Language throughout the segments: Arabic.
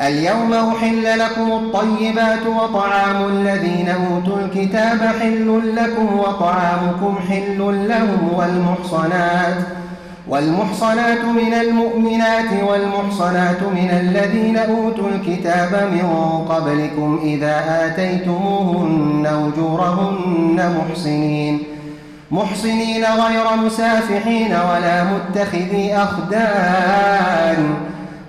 اليوم أحل لكم الطيبات وطعام الذين أوتوا الكتاب حل لكم وطعامكم حل لهم والمحصنات والمحصنات من المؤمنات والمحصنات من الذين أوتوا الكتاب من قبلكم إذا آتيتموهن أجورهن محصنين محصنين غير مسافحين ولا متخذي أخدان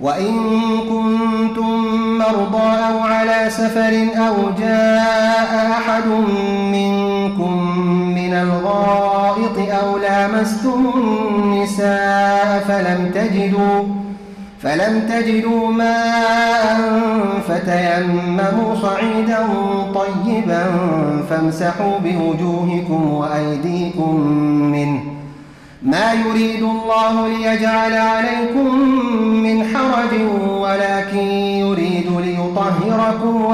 وإن كنتم مرضى أو على سفر أو جاء أحد منكم من الغائط أو لامستم النساء فلم تجدوا فلم تجدوا ماء فتيمموا صعيدا طيبا فامسحوا بوجوهكم وأيديكم منه. ما يريد الله ليجعل عليكم من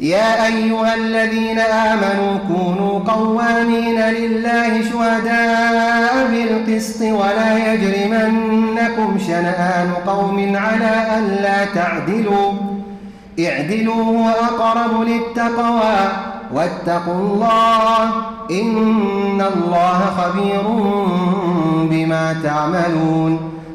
يا أيها الذين آمنوا كونوا قوامين لله شهداء بالقسط ولا يجرمنكم شنآن قوم على ألا تعدلوا. اعدلوا هو أقرب للتقوى واتقوا الله إن الله خبير بما تعملون.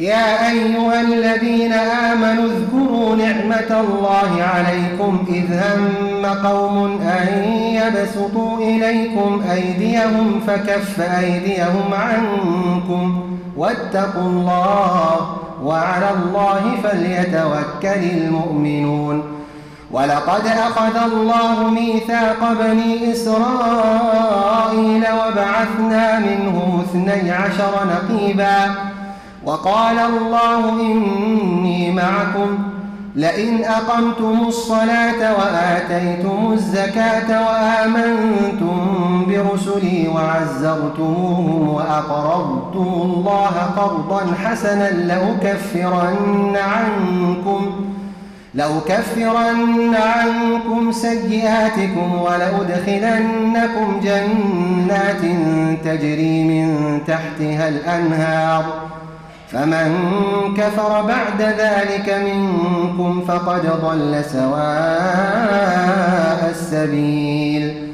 يا أيها الذين آمنوا اذكروا نعمة الله عليكم إذ هم قوم أن يبسطوا إليكم أيديهم فكف أيديهم عنكم واتقوا الله وعلى الله فليتوكل المؤمنون. ولقد أخذ الله ميثاق بني إسرائيل وبعثنا منهم اثني عشر نقيباً. وقال الله إني معكم. لئن أقمتم الصلاة وآتيتم الزكاة وآمنتم برسلي وعزرتموهم وأقرضتم الله قرضا حسنا لأكفرن عنكم لأكفرن عنكم سيئاتكم ولأدخلنكم جنات تجري من تحتها الأنهار. فمن كفر بعد ذلك منكم فقد ضل سواء السبيل.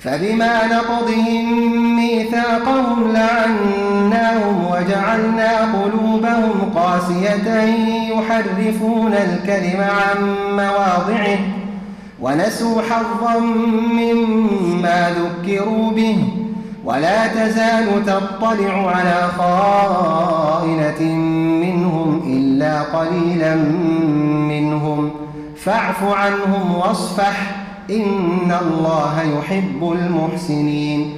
فبما نقضهم ميثاقهم لعناهم وجعلنا قلوبهم قاسية يحرفون الكلم عن مواضعه ونسوا حظا مما ذكروا به. ولا تزال تطلع على خائنة منهم إلا قليلا منهم. فاعف عنهم واصفح إن الله يحب المحسنين.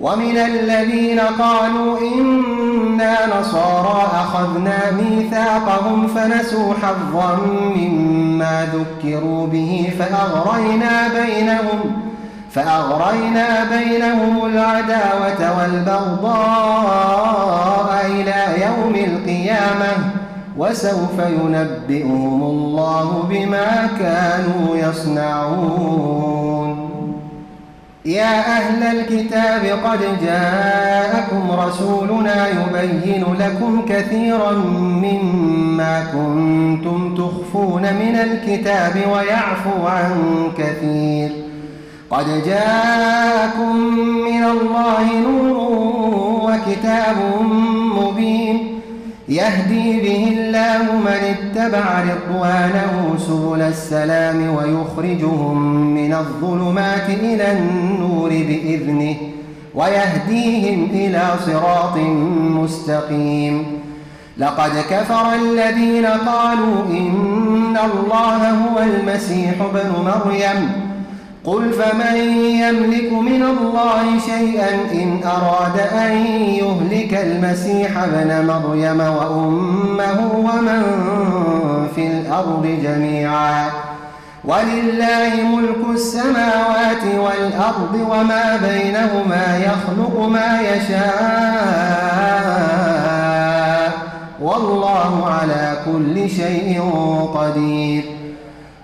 ومن الذين قالوا إنا نصارى أخذنا ميثاقهم فنسوا حظا مما ذكروا به فأغرينا بينهم. فأغرينا بينهم العداوة والبغضاء إلى يوم القيامة وسوف ينبئهم الله بما كانوا يصنعون. يا أهل الكتاب قد جاءكم رسولنا يبين لكم كثيرا مما كنتم تخفون من الكتاب ويعفو عن كثير. قد جاءكم من الله نور وكتاب مبين يهدي به الله من اتبع رضوانه سبل السلام ويخرجهم من الظلمات إلى النور بإذنه ويهديهم إلى صراط مستقيم. لقد كفر الذين قالوا إن الله هو المسيح ابن مريم. قل فمن يملك من الله شيئا إن أراد أن يهلك المسيح ابن مريم وأمه ومن في الأرض جميعا ولله ملك السماوات والأرض وما بينهما يخلق ما يشاء والله على كل شيء قدير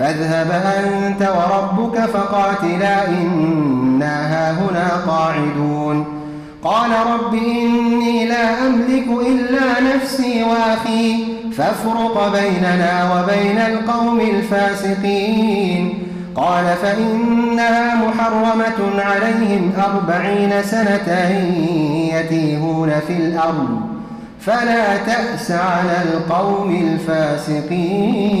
فاذهب أنت وربك فقاتلا إنا هاهنا قاعدون. قال رب إني لا أملك إلا نفسي وأخي فافرق بيننا وبين القوم الفاسقين. قال فإنها محرمة عليهم أربعين سنة يتيهون في الأرض فلا تأس على القوم الفاسقين.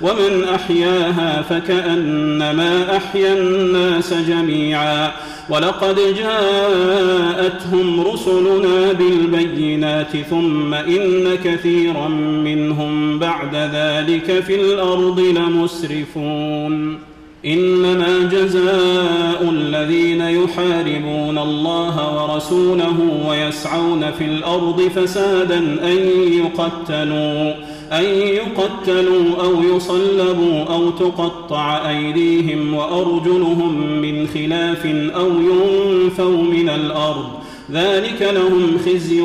ومن أحياها فكأنما أحيا الناس جميعا. ولقد جاءتهم رسلنا بالبينات ثم إن كثيرا منهم بعد ذلك في الأرض لمسرفون. إنما جزاء الذين يحاربون الله ورسوله ويسعون في الأرض فسادا أن يقتلوا. أن يقتلوا أو يصلبوا أو تقطع أيديهم وأرجلهم من خلاف أو ينفوا من الأرض. ذلك لهم خزي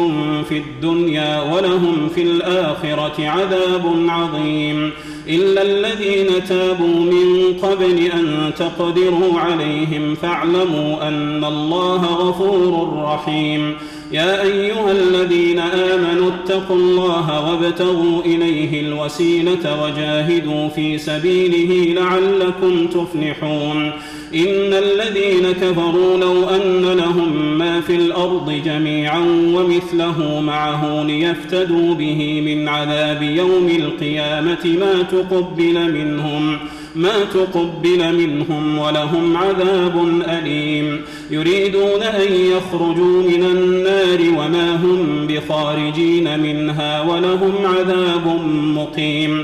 في الدنيا ولهم في الآخرة عذاب عظيم. إلا الذين تابوا من قبل أن تقدروا عليهم فاعلموا أن الله غفور رحيم. يا أيها الذين آمنوا اتقوا الله وابتغوا إليه الوسيلة وجاهدوا في سبيله لعلكم تفلحون. إن الذين كفروا لو أن لهم ما في الأرض جميعا ومثله معه ليفتدوا به من عذاب يوم القيامة ما تقبل منهم. ما تقبل منهم ولهم عذاب أليم. يريدون أن يخرجوا من النار وما هم بخارجين منها ولهم عذاب مقيم.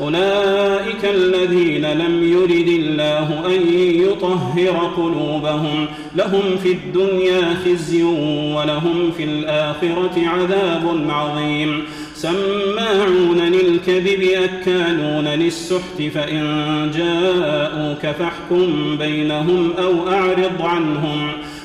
أولئك الذين لم يرد الله أن يطهر قلوبهم. لهم في الدنيا خزي ولهم في الآخرة عذاب عظيم. سماعون للكذب أكالون للسحت فإن جاءوك فاحكم بينهم أو أعرض عنهم.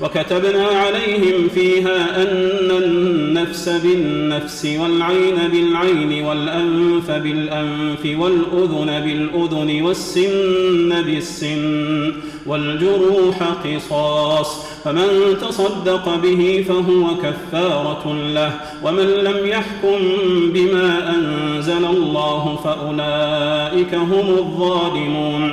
وكتبنا عليهم فيها أن النفس بالنفس والعين بالعين والأنف بالأنف والأذن بالأذن والسن بالسن والجروح قصاص فمن تصدق به فهو كفارة له ومن لم يحكم بما أنزل الله فأولئك هم الظالمون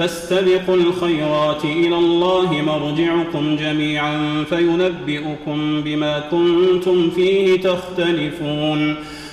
فاستبقوا الخيرات إلى الله مرجعكم جميعا فينبئكم بما كنتم فيه تختلفون.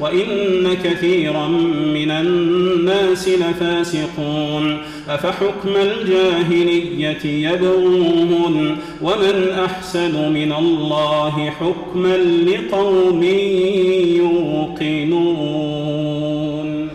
وإن كثيرا من الناس لفاسقون. أفحكم الجاهلية يبغون ومن أحسن من الله حكما لقوم يوقنون.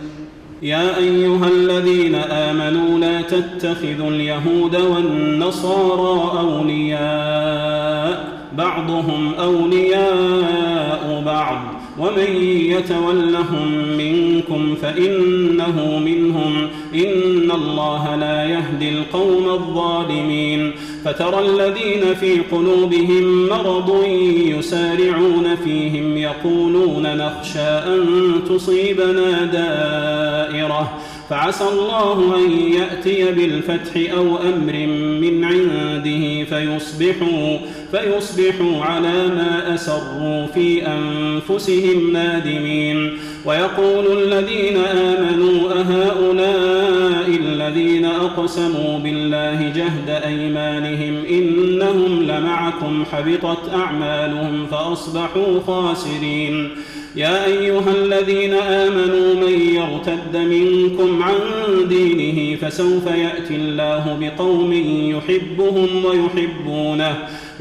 يا أيها الذين آمنوا لا تتخذوا اليهود والنصارى أولياء بعضهم أولياء بعض. ومن يتولهم منكم فإنه منهم إن الله لا يهدي القوم الظالمين فترى الذين في قلوبهم مرض يسارعون فيهم يقولون نخشى أن تصيبنا دائرة فعسى الله أن يأتي بالفتح أو أمر من عنده فيصبحوا فيصبحوا على ما أسروا في أنفسهم نادمين. ويقول الذين آمنوا أهؤلاء الذين أقسموا بالله جهد أيمانهم إنهم لمعكم حبطت أعمالهم فأصبحوا خاسرين. يا أيها الذين آمنوا من يرتد منكم عن دينه فسوف يأتي الله بقوم يحبهم ويحبونه.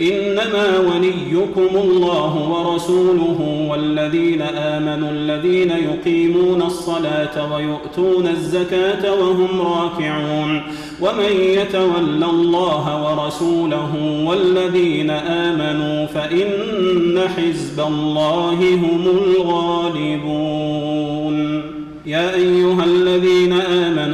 إنما وليكم الله ورسوله والذين آمنوا الذين يقيمون الصلاة ويؤتون الزكاة وهم راكعون ومن يتول الله ورسوله والذين آمنوا فإن حزب الله هم الغالبون. يا أيها الذين آمنوا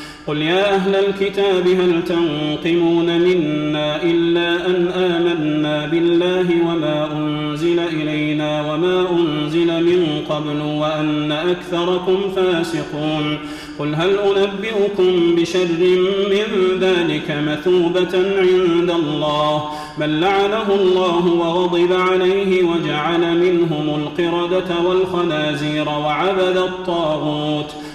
قل يا أهل الكتاب هل تنقمون منا إلا أن آمنا بالله وما أنزل إلينا وما أنزل من قبل وأن أكثركم فاسقون قل هل أنبئكم بشر من ذلك مثوبة عند الله بل لعنه الله وغضب عليه وجعل منهم القردة والخنازير وعبد الطاغوت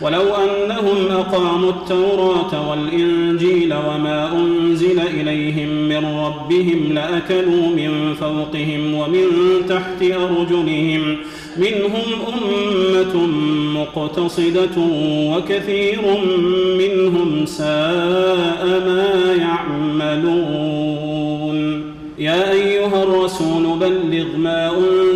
ولو أنهم أقاموا التوراة والإنجيل وما أنزل إليهم من ربهم لأكلوا من فوقهم ومن تحت أرجلهم منهم أمة مقتصدة وكثير منهم ساء ما يعملون. يا أيها الرسول بلغ ما أنزل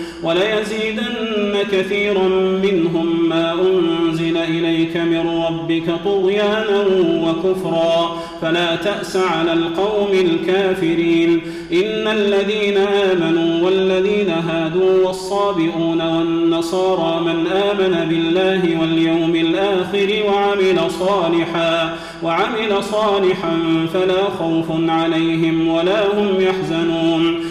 وليزيدن كثيرا منهم ما أنزل إليك من ربك طغيانا وكفرا. فلا تأس على القوم الكافرين. إن الذين آمنوا والذين هادوا والصابئون والنصارى من آمن بالله واليوم الآخر وعمل صالحا وعمل صالحا فلا خوف عليهم ولا هم يحزنون.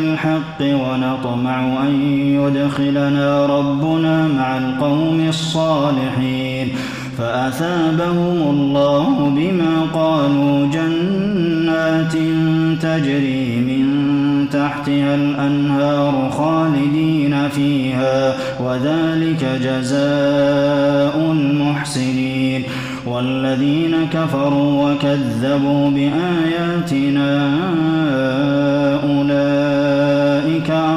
الحق ونطمع أن يدخلنا ربنا مع القوم الصالحين. فأثابهم الله بما قالوا جنات تجري من تحتها الأنهار خالدين فيها وذلك جزاء المحسنين. والذين كفروا وكذبوا بآياتنا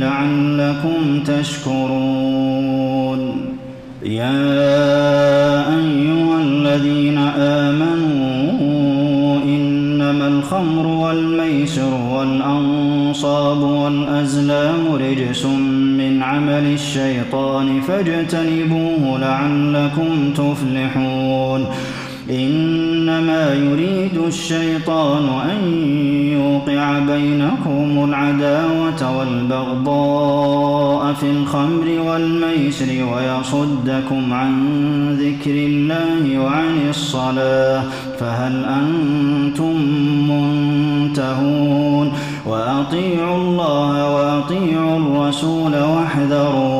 لعلكم تشكرون. يا أيها الذين آمنوا إنما الخمر والميسر والأنصاب والأزلام رجس من عمل الشيطان فاجتنبوه لعلكم تفلحون. إنما يريد الشيطان أن يوقع بينكم العداوة والبغضاء في الخمر والميسر ويصدكم عن ذكر الله وعن الصلاة فهل أنتم منتهون؟ وأطيعوا الله وأطيعوا الرسول واحذروا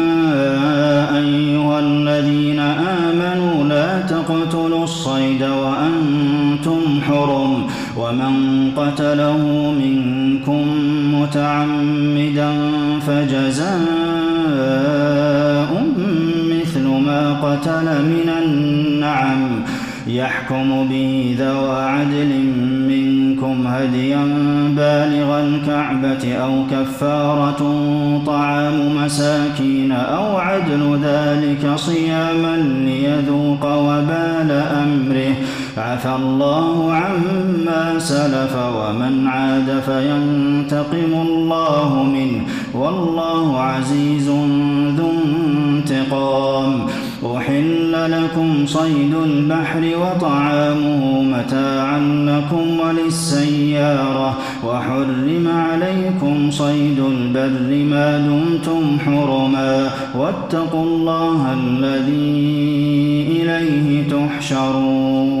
ومن قتله منكم متعمدا فجزاء مثل ما قتل من النعم. يحكم به ذوى عدل منكم هديا بالغ الكعبة أو كفارة طعام مساكين أو عدل ذلك صياما ليذوق وبال أمره. عفى الله عما سلف ومن عاد فينتقم الله منه. والله عزيز ذو انتقام. أحل لكم صيد البحر وطعامه متاعا لكم وللسيارة. وحرم عليكم صيد البر ما دمتم حرما. واتقوا الله الذي إليه تحشرون.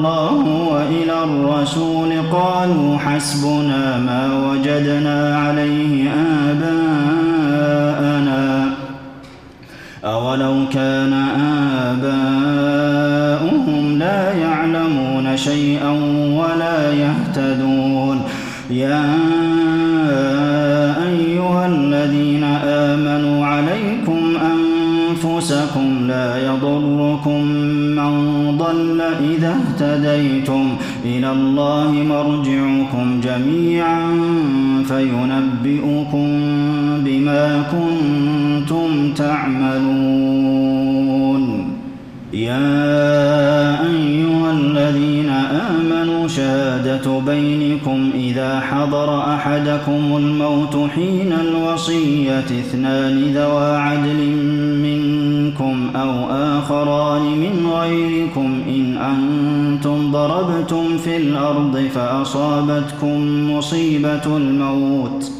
الله وإلى الرسول قالوا حسبنا ما وجدنا عليه آباءنا. أولو كان آباؤهم لا يعلمون شيئا ولا يهتدون. يا أيها الذين آمنوا عليكم أنفسكم لا يضركم من ضل إذا اهتديتم. إلى الله مرجعكم جميعا فينبئكم بما كنتم تعملون. يا بينكم إذا حضر أحدكم الموت حين الوصية اثنان ذوى عدل منكم أو آخران من غيركم إن أنتم ضربتم في الأرض فأصابتكم مصيبة الموت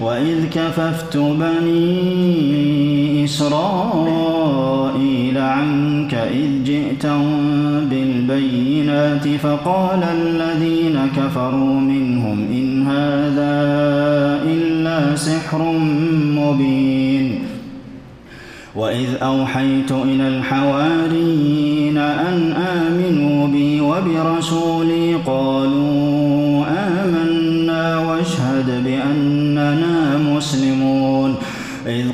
وإذ كففت بني إسرائيل عنك إذ جئتهم بالبينات فقال الذين كفروا منهم إن هذا إلا سحر مبين. وإذ أوحيت إلى الحواريين أن آمنوا بي وبرسولي قالوا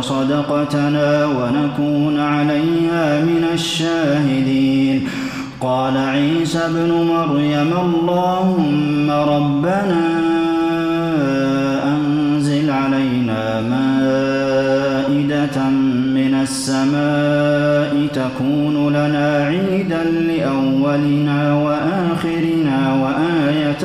صدقتنا ونكون عليها من الشاهدين. قال عيسى ابن مريم اللهم ربنا أنزل علينا مائدة من السماء تكون لنا عيدا لأولنا وآخرنا وآية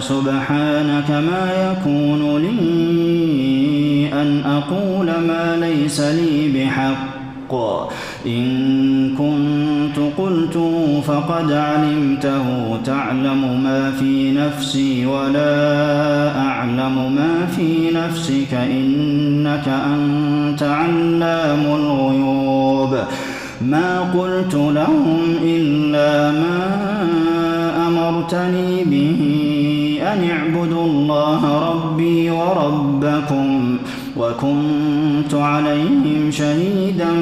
سبحانك ما يكون لي أن أقول ما ليس لي بحق. إن كنت قلته فقد علمته. تعلم ما في نفسي ولا أعلم ما في نفسك. إنك أنت علام الغيوب. ما قلت لهم إلا ما أمرتني به. أن اعبدوا الله ربي وربكم وكنت عليهم شهيدا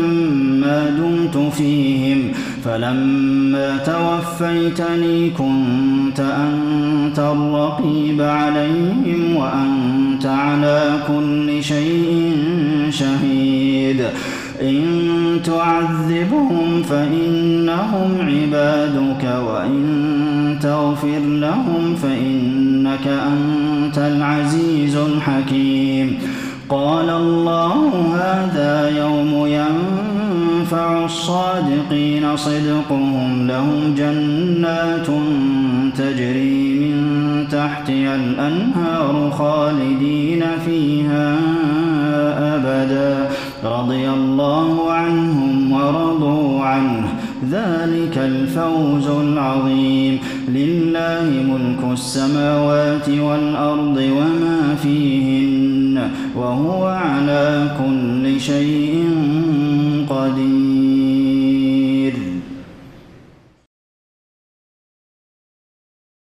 ما دمت فيهم فلما توفيتني كنت أنت الرقيب عليهم وأنت على كل شيء شهيد إن تعذبهم فإنهم عبادك وإن تغفر لهم فإنك أنت العزيز الحكيم. قال الله هذا يوم ينفع الصادقين صدقهم لهم جنات تجري من تحتها الأنهار خالدين فيها أبدا. رضي الله عنهم ورضوا عنه. ذلك الفوز العظيم. لله ملك السماوات والأرض وما فيهن وهو على كل شيء